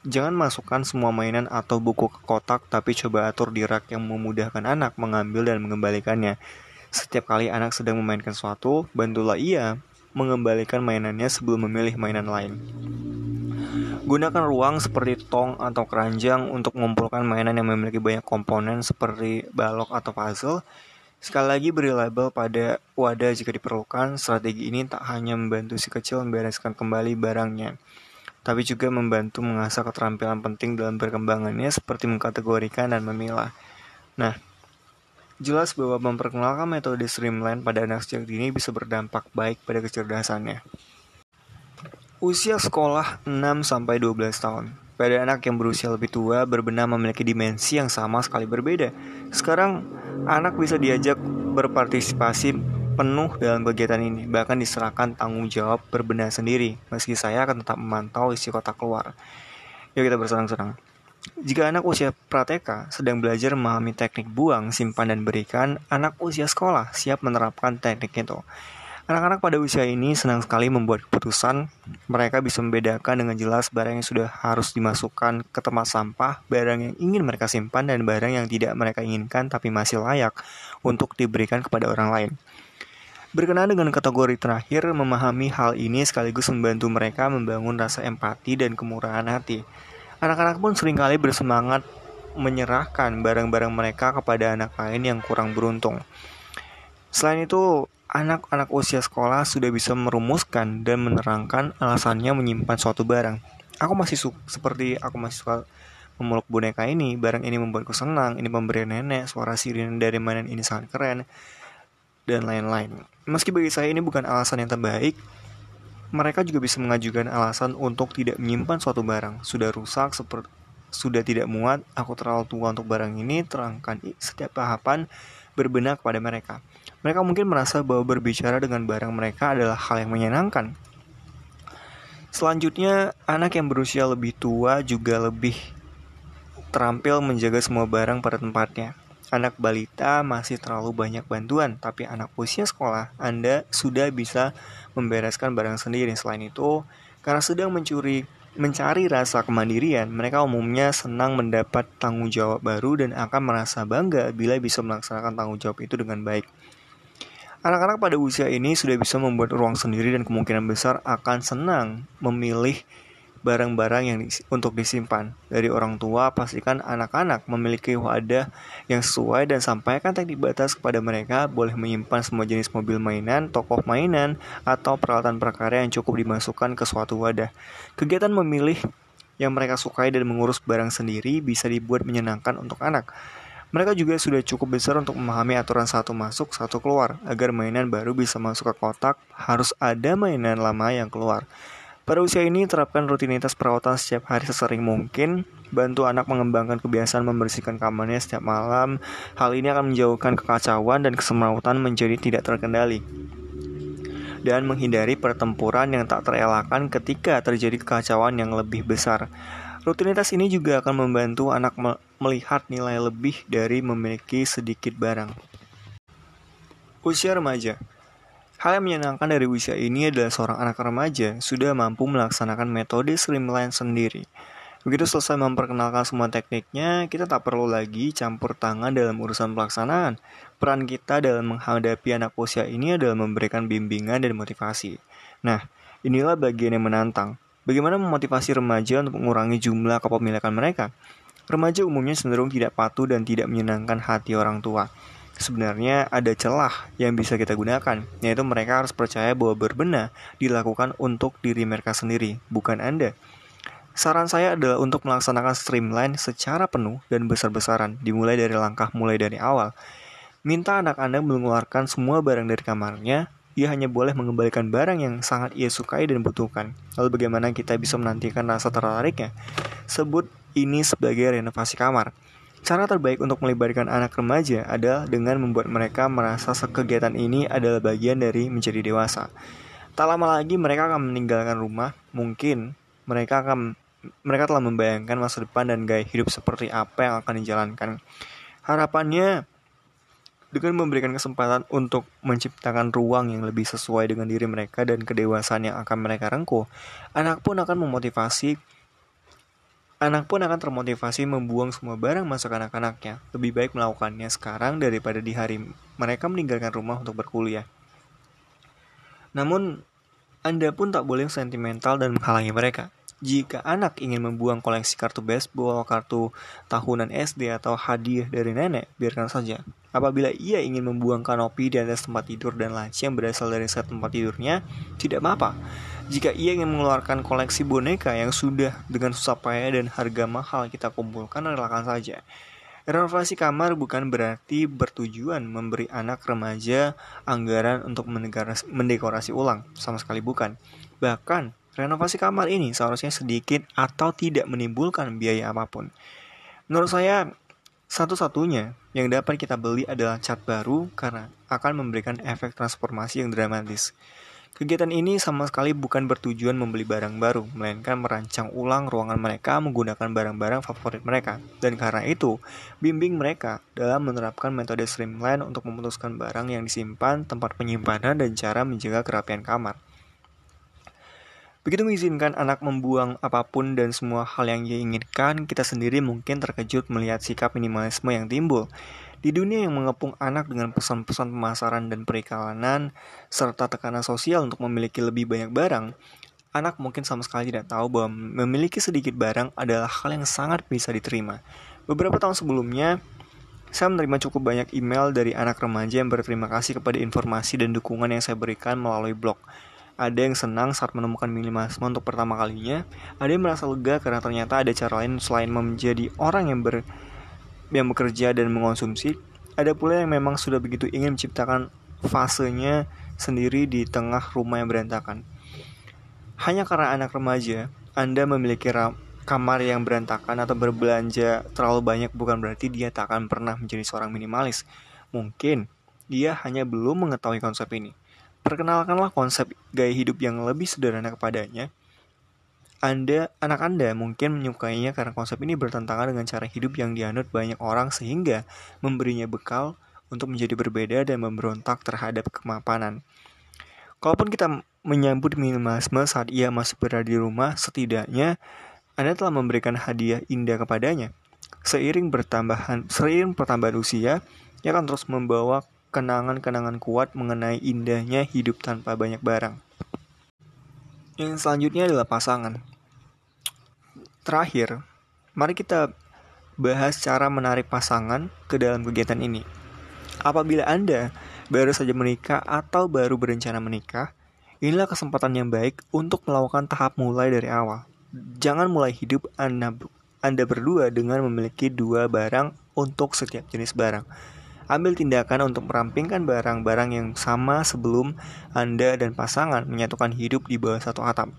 jangan masukkan semua mainan atau buku ke kotak tapi coba atur di rak yang memudahkan anak mengambil dan mengembalikannya. Setiap kali anak sedang memainkan sesuatu, bantulah ia mengembalikan mainannya sebelum memilih mainan lain. Gunakan ruang seperti tong atau keranjang untuk mengumpulkan mainan yang memiliki banyak komponen seperti balok atau puzzle. Sekali lagi beri label pada wadah jika diperlukan. Strategi ini tak hanya membantu si kecil membereskan kembali barangnya, tapi juga membantu mengasah keterampilan penting dalam perkembangannya seperti mengkategorikan dan memilah. Nah, jelas bahwa memperkenalkan metode streamline pada anak sejak dini bisa berdampak baik pada kecerdasannya. Usia sekolah 6-12 tahun. Pada anak yang berusia lebih tua, berbenah memiliki dimensi yang sama sekali berbeda. Sekarang, anak bisa diajak berpartisipasi penuh dalam kegiatan ini, bahkan diserahkan tanggung jawab berbenah sendiri, meski saya akan tetap memantau isi kotak keluar. Yuk kita bersenang-senang. Jika anak usia prateka sedang belajar memahami teknik buang, simpan, dan berikan, anak usia sekolah siap menerapkan teknik itu. Anak-anak pada usia ini senang sekali membuat keputusan. Mereka bisa membedakan dengan jelas barang yang sudah harus dimasukkan ke tempat sampah, barang yang ingin mereka simpan, dan barang yang tidak mereka inginkan tapi masih layak untuk diberikan kepada orang lain. Berkenaan dengan kategori terakhir, memahami hal ini sekaligus membantu mereka membangun rasa empati dan kemurahan hati. Anak-anak pun sering kali bersemangat menyerahkan barang-barang mereka kepada anak lain yang kurang beruntung. Selain itu, anak-anak usia sekolah sudah bisa merumuskan dan menerangkan alasannya menyimpan suatu barang. Aku masih suka seperti aku masih suka memeluk boneka ini, barang ini membuatku senang, ini pemberian nenek, suara sirine dari mainan ini sangat keren, dan lain-lain. Meski bagi saya ini bukan alasan yang terbaik, mereka juga bisa mengajukan alasan untuk tidak menyimpan suatu barang. Sudah rusak, seperti sudah tidak muat, aku terlalu tua untuk barang ini, terangkan setiap tahapan berbenah kepada mereka. Mereka mungkin merasa bahwa berbicara dengan barang mereka adalah hal yang menyenangkan. Selanjutnya, anak yang berusia lebih tua juga lebih terampil menjaga semua barang pada tempatnya. Anak balita masih terlalu banyak bantuan, tapi anak usia sekolah Anda sudah bisa membereskan barang sendiri. Selain itu, karena sedang mencuri mencari rasa kemandirian, mereka umumnya senang mendapat tanggung jawab baru dan akan merasa bangga bila bisa melaksanakan tanggung jawab itu dengan baik. Anak-anak pada usia ini sudah bisa membuat ruang sendiri dan kemungkinan besar akan senang memilih barang-barang yang dis untuk disimpan. Dari orang tua, pastikan anak-anak memiliki wadah yang sesuai dan sampaikan teknik batas kepada mereka boleh menyimpan semua jenis mobil mainan, tokoh mainan, atau peralatan prakarya yang cukup dimasukkan ke suatu wadah. Kegiatan memilih yang mereka sukai dan mengurus barang sendiri bisa dibuat menyenangkan untuk anak. Mereka juga sudah cukup besar untuk memahami aturan satu masuk, satu keluar. Agar mainan baru bisa masuk ke kotak, harus ada mainan lama yang keluar. Pada usia ini, terapkan rutinitas perawatan setiap hari sesering mungkin. Bantu anak mengembangkan kebiasaan membersihkan kamarnya setiap malam. Hal ini akan menjauhkan kekacauan dan kesemrautan menjadi tidak terkendali. Dan menghindari pertempuran yang tak terelakkan ketika terjadi kekacauan yang lebih besar. Rutinitas ini juga akan membantu anak melihat nilai lebih dari memiliki sedikit barang. Usia remaja Hal yang menyenangkan dari usia ini adalah seorang anak remaja sudah mampu melaksanakan metode streamline sendiri. Begitu selesai memperkenalkan semua tekniknya, kita tak perlu lagi campur tangan dalam urusan pelaksanaan. Peran kita dalam menghadapi anak usia ini adalah memberikan bimbingan dan motivasi. Nah, inilah bagian yang menantang. Bagaimana memotivasi remaja untuk mengurangi jumlah kepemilikan mereka? Remaja umumnya cenderung tidak patuh dan tidak menyenangkan hati orang tua sebenarnya ada celah yang bisa kita gunakan, yaitu mereka harus percaya bahwa berbenah dilakukan untuk diri mereka sendiri, bukan Anda. Saran saya adalah untuk melaksanakan streamline secara penuh dan besar-besaran, dimulai dari langkah mulai dari awal. Minta anak Anda mengeluarkan semua barang dari kamarnya, ia hanya boleh mengembalikan barang yang sangat ia sukai dan butuhkan. Lalu bagaimana kita bisa menantikan rasa tertariknya? Sebut ini sebagai renovasi kamar. Cara terbaik untuk melibatkan anak remaja adalah dengan membuat mereka merasa kegiatan ini adalah bagian dari menjadi dewasa. Tak lama lagi mereka akan meninggalkan rumah, mungkin mereka akan mereka telah membayangkan masa depan dan gaya hidup seperti apa yang akan dijalankan. Harapannya dengan memberikan kesempatan untuk menciptakan ruang yang lebih sesuai dengan diri mereka dan kedewasaan yang akan mereka rengkuh, anak pun akan memotivasi Anak pun akan termotivasi membuang semua barang masuk anak-anaknya. Lebih baik melakukannya sekarang daripada di hari mereka meninggalkan rumah untuk berkuliah. Namun, Anda pun tak boleh sentimental dan menghalangi mereka. Jika anak ingin membuang koleksi kartu baseball, kartu tahunan SD, atau hadiah dari nenek, biarkan saja. Apabila ia ingin membuang kanopi di atas tempat tidur dan laci yang berasal dari set tempat tidurnya, tidak apa-apa. Jika ia ingin mengeluarkan koleksi boneka yang sudah dengan susah payah dan harga mahal kita kumpulkan, relakan saja. Renovasi kamar bukan berarti bertujuan memberi anak remaja anggaran untuk mendekorasi ulang, sama sekali bukan. Bahkan, renovasi kamar ini seharusnya sedikit atau tidak menimbulkan biaya apa pun. Menurut saya, satu-satunya yang dapat kita beli adalah cat baru karena akan memberikan efek transformasi yang dramatis. Kegiatan ini sama sekali bukan bertujuan membeli barang baru, melainkan merancang ulang ruangan mereka menggunakan barang-barang favorit mereka. Dan karena itu, bimbing mereka dalam menerapkan metode streamline untuk memutuskan barang yang disimpan, tempat penyimpanan, dan cara menjaga kerapian kamar. Begitu mengizinkan anak membuang apa pun dan semua hal yang ia inginkan, kita sendiri mungkin terkejut melihat sikap minimalisme yang timbul. Di dunia yang mengepung anak dengan pesan-pesan pemasaran dan periklanan, serta tekanan sosial untuk memiliki lebih banyak barang, anak mungkin sama sekali tidak tahu bahwa memiliki sedikit barang adalah hal yang sangat bisa diterima. Beberapa tahun sebelumnya, saya menerima cukup banyak email dari anak remaja yang berterima kasih kepada informasi dan dukungan yang saya berikan melalui blog. Ada yang senang saat menemukan minimalisme untuk pertama kalinya, ada yang merasa lega karena ternyata ada cara lain selain menjadi orang yang ber yang bekerja dan mengonsumsi, ada pula yang memang sudah begitu ingin menciptakan fasenya sendiri di tengah rumah yang berantakan. Hanya karena anak remaja, Anda memiliki kamar yang berantakan atau berbelanja terlalu banyak bukan berarti dia tak akan pernah menjadi seorang minimalis. Mungkin dia hanya belum mengetahui konsep ini. Perkenalkanlah konsep gaya hidup yang lebih sederhana kepadanya, anda, anak Anda mungkin menyukainya karena konsep ini bertentangan dengan cara hidup yang dianut banyak orang sehingga memberinya bekal untuk menjadi berbeda dan memberontak terhadap kemapanan. Kalaupun kita menyambut minimalisme saat ia masih berada di rumah, setidaknya Anda telah memberikan hadiah indah kepadanya. Seiring bertambahan, seiring pertambahan usia, ia akan terus membawa kenangan-kenangan kuat mengenai indahnya hidup tanpa banyak barang. Yang selanjutnya adalah pasangan. Terakhir, mari kita bahas cara menarik pasangan ke dalam kegiatan ini. Apabila Anda baru saja menikah atau baru berencana menikah, inilah kesempatan yang baik untuk melakukan tahap mulai dari awal. Jangan mulai hidup Anda, anda berdua dengan memiliki dua barang untuk setiap jenis barang ambil tindakan untuk merampingkan barang-barang yang sama sebelum Anda dan pasangan menyatukan hidup di bawah satu atap.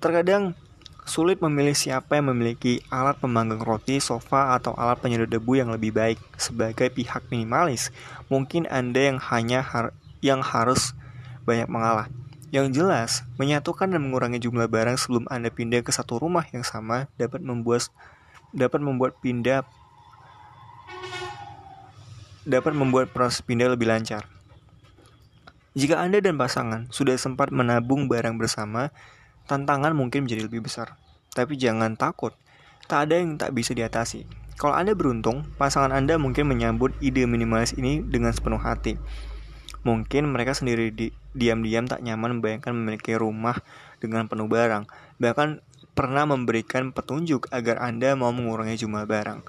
Terkadang sulit memilih siapa yang memiliki alat pemanggang roti, sofa, atau alat penyedot debu yang lebih baik. Sebagai pihak minimalis, mungkin Anda yang hanya har yang harus banyak mengalah. Yang jelas, menyatukan dan mengurangi jumlah barang sebelum Anda pindah ke satu rumah yang sama dapat membuat dapat membuat pindah dapat membuat proses pindah lebih lancar. Jika Anda dan pasangan sudah sempat menabung barang bersama, tantangan mungkin menjadi lebih besar. Tapi jangan takut, tak ada yang tak bisa diatasi. Kalau Anda beruntung, pasangan Anda mungkin menyambut ide minimalis ini dengan sepenuh hati. Mungkin mereka sendiri di, diam-diam tak nyaman membayangkan memiliki rumah dengan penuh barang, bahkan pernah memberikan petunjuk agar Anda mau mengurangi jumlah barang.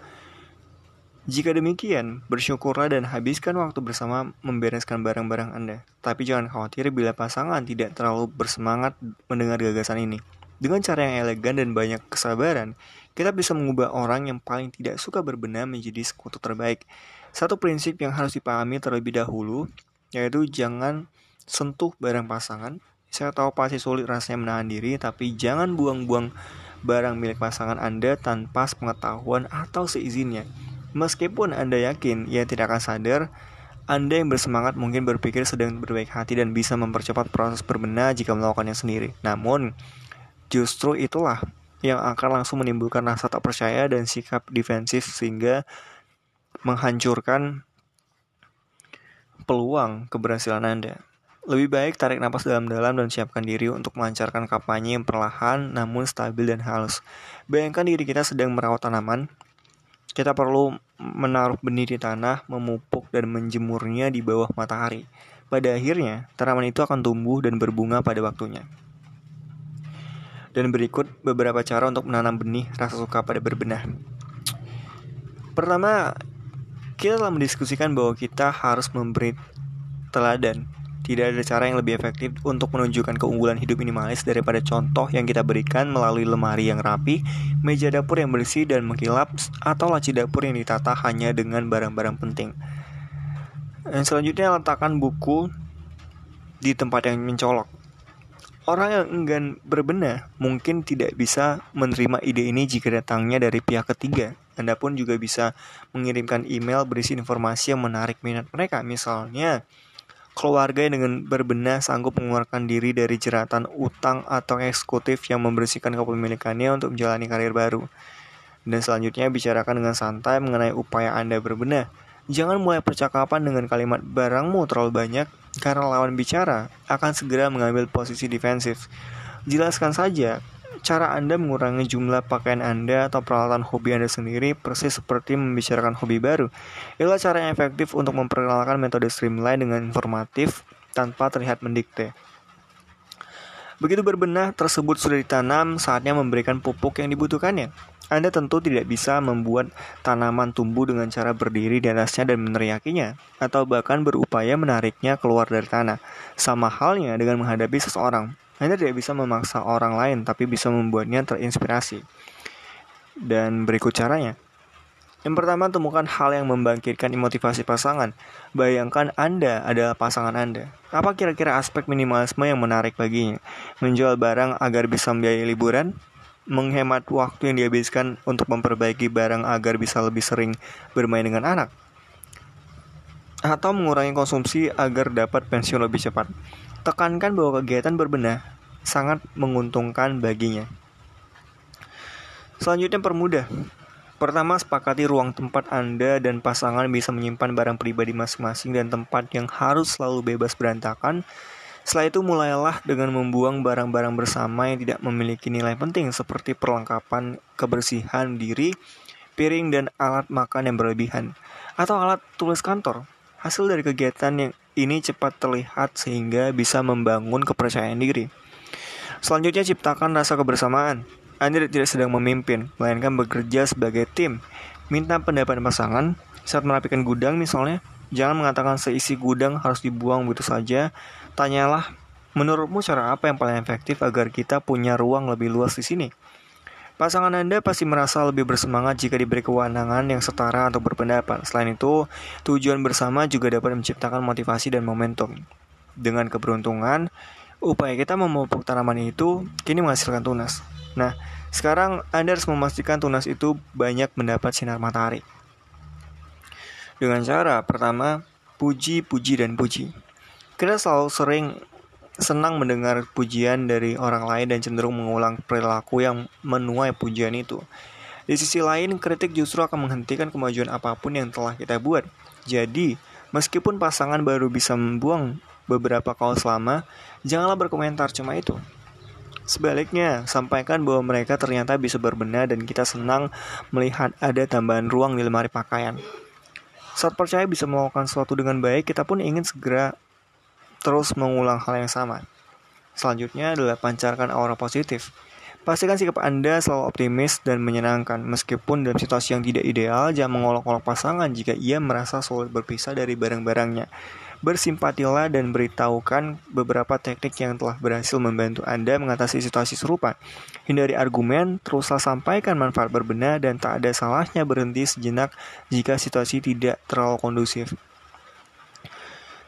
Jika demikian, bersyukurlah dan habiskan waktu bersama membereskan barang-barang Anda. Tapi jangan khawatir bila pasangan tidak terlalu bersemangat mendengar gagasan ini. Dengan cara yang elegan dan banyak kesabaran, kita bisa mengubah orang yang paling tidak suka berbenah menjadi sekutu terbaik. Satu prinsip yang harus dipahami terlebih dahulu, yaitu jangan sentuh barang pasangan. Saya tahu pasti sulit rasanya menahan diri, tapi jangan buang-buang barang milik pasangan Anda tanpa pengetahuan atau seizinnya. Meskipun Anda yakin ia tidak akan sadar, Anda yang bersemangat mungkin berpikir sedang berbaik hati dan bisa mempercepat proses berbenah jika melakukannya sendiri. Namun, justru itulah yang akan langsung menimbulkan rasa tak percaya dan sikap defensif sehingga menghancurkan peluang keberhasilan Anda. Lebih baik tarik napas dalam-dalam dan siapkan diri untuk melancarkan kampanye yang perlahan namun stabil dan halus. Bayangkan diri kita sedang merawat tanaman, kita perlu menaruh benih di tanah, memupuk dan menjemurnya di bawah matahari. Pada akhirnya, tanaman itu akan tumbuh dan berbunga pada waktunya. Dan berikut beberapa cara untuk menanam benih rasa suka pada berbenah. Pertama, kita telah mendiskusikan bahwa kita harus memberi teladan tidak ada cara yang lebih efektif untuk menunjukkan keunggulan hidup minimalis daripada contoh yang kita berikan melalui lemari yang rapi, meja dapur yang bersih dan mengkilap, atau laci dapur yang ditata hanya dengan barang-barang penting. Dan selanjutnya letakkan buku di tempat yang mencolok. Orang yang enggan berbenah mungkin tidak bisa menerima ide ini jika datangnya dari pihak ketiga. Anda pun juga bisa mengirimkan email berisi informasi yang menarik minat mereka. Misalnya, keluarga yang dengan berbenah sanggup mengeluarkan diri dari jeratan utang atau eksekutif yang membersihkan kepemilikannya untuk menjalani karir baru. Dan selanjutnya bicarakan dengan santai mengenai upaya Anda berbenah. Jangan mulai percakapan dengan kalimat barangmu terlalu banyak karena lawan bicara akan segera mengambil posisi defensif. Jelaskan saja cara Anda mengurangi jumlah pakaian Anda atau peralatan hobi Anda sendiri persis seperti membicarakan hobi baru. Itulah cara yang efektif untuk memperkenalkan metode streamline dengan informatif tanpa terlihat mendikte. Begitu berbenah tersebut sudah ditanam, saatnya memberikan pupuk yang dibutuhkannya. Anda tentu tidak bisa membuat tanaman tumbuh dengan cara berdiri di atasnya dan meneriakinya, atau bahkan berupaya menariknya keluar dari tanah. Sama halnya dengan menghadapi seseorang. Anda tidak bisa memaksa orang lain, tapi bisa membuatnya terinspirasi. Dan berikut caranya. Yang pertama, temukan hal yang membangkitkan motivasi pasangan. Bayangkan Anda adalah pasangan Anda. Apa kira-kira aspek minimalisme yang menarik baginya? Menjual barang agar bisa membiayai liburan? Menghemat waktu yang dihabiskan untuk memperbaiki barang agar bisa lebih sering bermain dengan anak? Atau mengurangi konsumsi agar dapat pensiun lebih cepat? Tekankan bahwa kegiatan berbenah sangat menguntungkan baginya. Selanjutnya permudah. Pertama, sepakati ruang tempat Anda dan pasangan bisa menyimpan barang pribadi masing-masing dan tempat yang harus selalu bebas berantakan. Setelah itu mulailah dengan membuang barang-barang bersama yang tidak memiliki nilai penting seperti perlengkapan kebersihan diri, piring dan alat makan yang berlebihan, atau alat tulis kantor. Hasil dari kegiatan yang ini cepat terlihat sehingga bisa membangun kepercayaan diri. Selanjutnya ciptakan rasa kebersamaan. Anda tidak sedang memimpin, melainkan bekerja sebagai tim. Minta pendapat pasangan saat merapikan gudang misalnya. Jangan mengatakan seisi gudang harus dibuang begitu saja. Tanyalah, menurutmu cara apa yang paling efektif agar kita punya ruang lebih luas di sini? Pasangan Anda pasti merasa lebih bersemangat jika diberi kewenangan yang setara untuk berpendapat. Selain itu, tujuan bersama juga dapat menciptakan motivasi dan momentum. Dengan keberuntungan, upaya kita memupuk tanaman itu kini menghasilkan tunas. Nah, sekarang Anda harus memastikan tunas itu banyak mendapat sinar matahari. Dengan cara pertama, puji, puji, dan puji. Kita selalu sering senang mendengar pujian dari orang lain dan cenderung mengulang perilaku yang menuai pujian itu. Di sisi lain, kritik justru akan menghentikan kemajuan apa pun yang telah kita buat. Jadi, meskipun pasangan baru bisa membuang beberapa kaos lama, janganlah berkomentar cuma itu. Sebaliknya, sampaikan bahwa mereka ternyata bisa berbenah dan kita senang melihat ada tambahan ruang di lemari pakaian. Saat percaya bisa melakukan sesuatu dengan baik, kita pun ingin segera terus mengulang hal yang sama. Selanjutnya adalah pancarkan aura positif. Pastikan sikap Anda selalu optimis dan menyenangkan. Meskipun dalam situasi yang tidak ideal, jangan mengolok-olok pasangan jika ia merasa sulit berpisah dari barang-barangnya. Bersimpatilah dan beritahukan beberapa teknik yang telah berhasil membantu Anda mengatasi situasi serupa. Hindari argumen, teruslah sampaikan manfaat berbenah dan tak ada salahnya berhenti sejenak jika situasi tidak terlalu kondusif.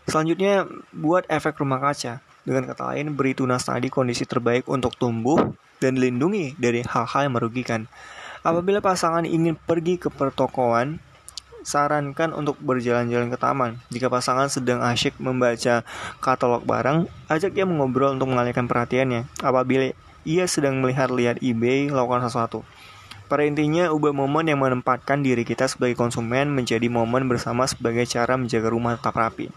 Selanjutnya, buat efek rumah kaca. Dengan kata lain, beri tunas tadi kondisi terbaik untuk tumbuh dan dilindungi dari hal-hal yang merugikan. Apabila pasangan ingin pergi ke pertokoan, sarankan untuk berjalan-jalan ke taman. Jika pasangan sedang asyik membaca katalog barang, ajak ia mengobrol untuk mengalihkan perhatiannya. Apabila ia sedang melihat-lihat eBay, lakukan sesuatu. Pada intinya, ubah momen yang menempatkan diri kita sebagai konsumen menjadi momen bersama sebagai cara menjaga rumah tetap rapi.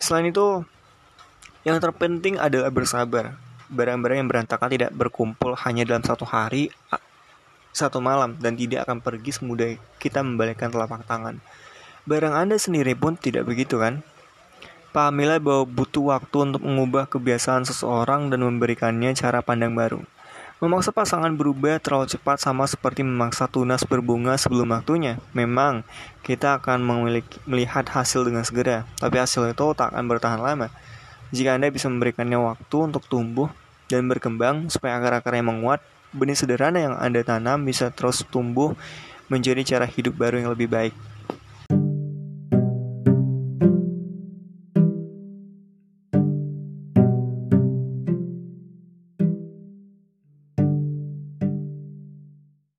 Selain itu, yang terpenting adalah bersabar. Barang-barang yang berantakan tidak berkumpul hanya dalam satu hari, satu malam, dan tidak akan pergi semudah kita membalikkan telapak tangan. Barang Anda sendiri pun tidak begitu kan? Pahamilah bahwa butuh waktu untuk mengubah kebiasaan seseorang dan memberikannya cara pandang baru. Memaksa pasangan berubah terlalu cepat sama seperti memaksa tunas berbunga sebelum waktunya. Memang, kita akan memiliki, melihat hasil dengan segera, tapi hasil itu tak akan bertahan lama. Jika Anda bisa memberikannya waktu untuk tumbuh dan berkembang supaya akar-akarnya menguat, benih sederhana yang Anda tanam bisa terus tumbuh menjadi cara hidup baru yang lebih baik.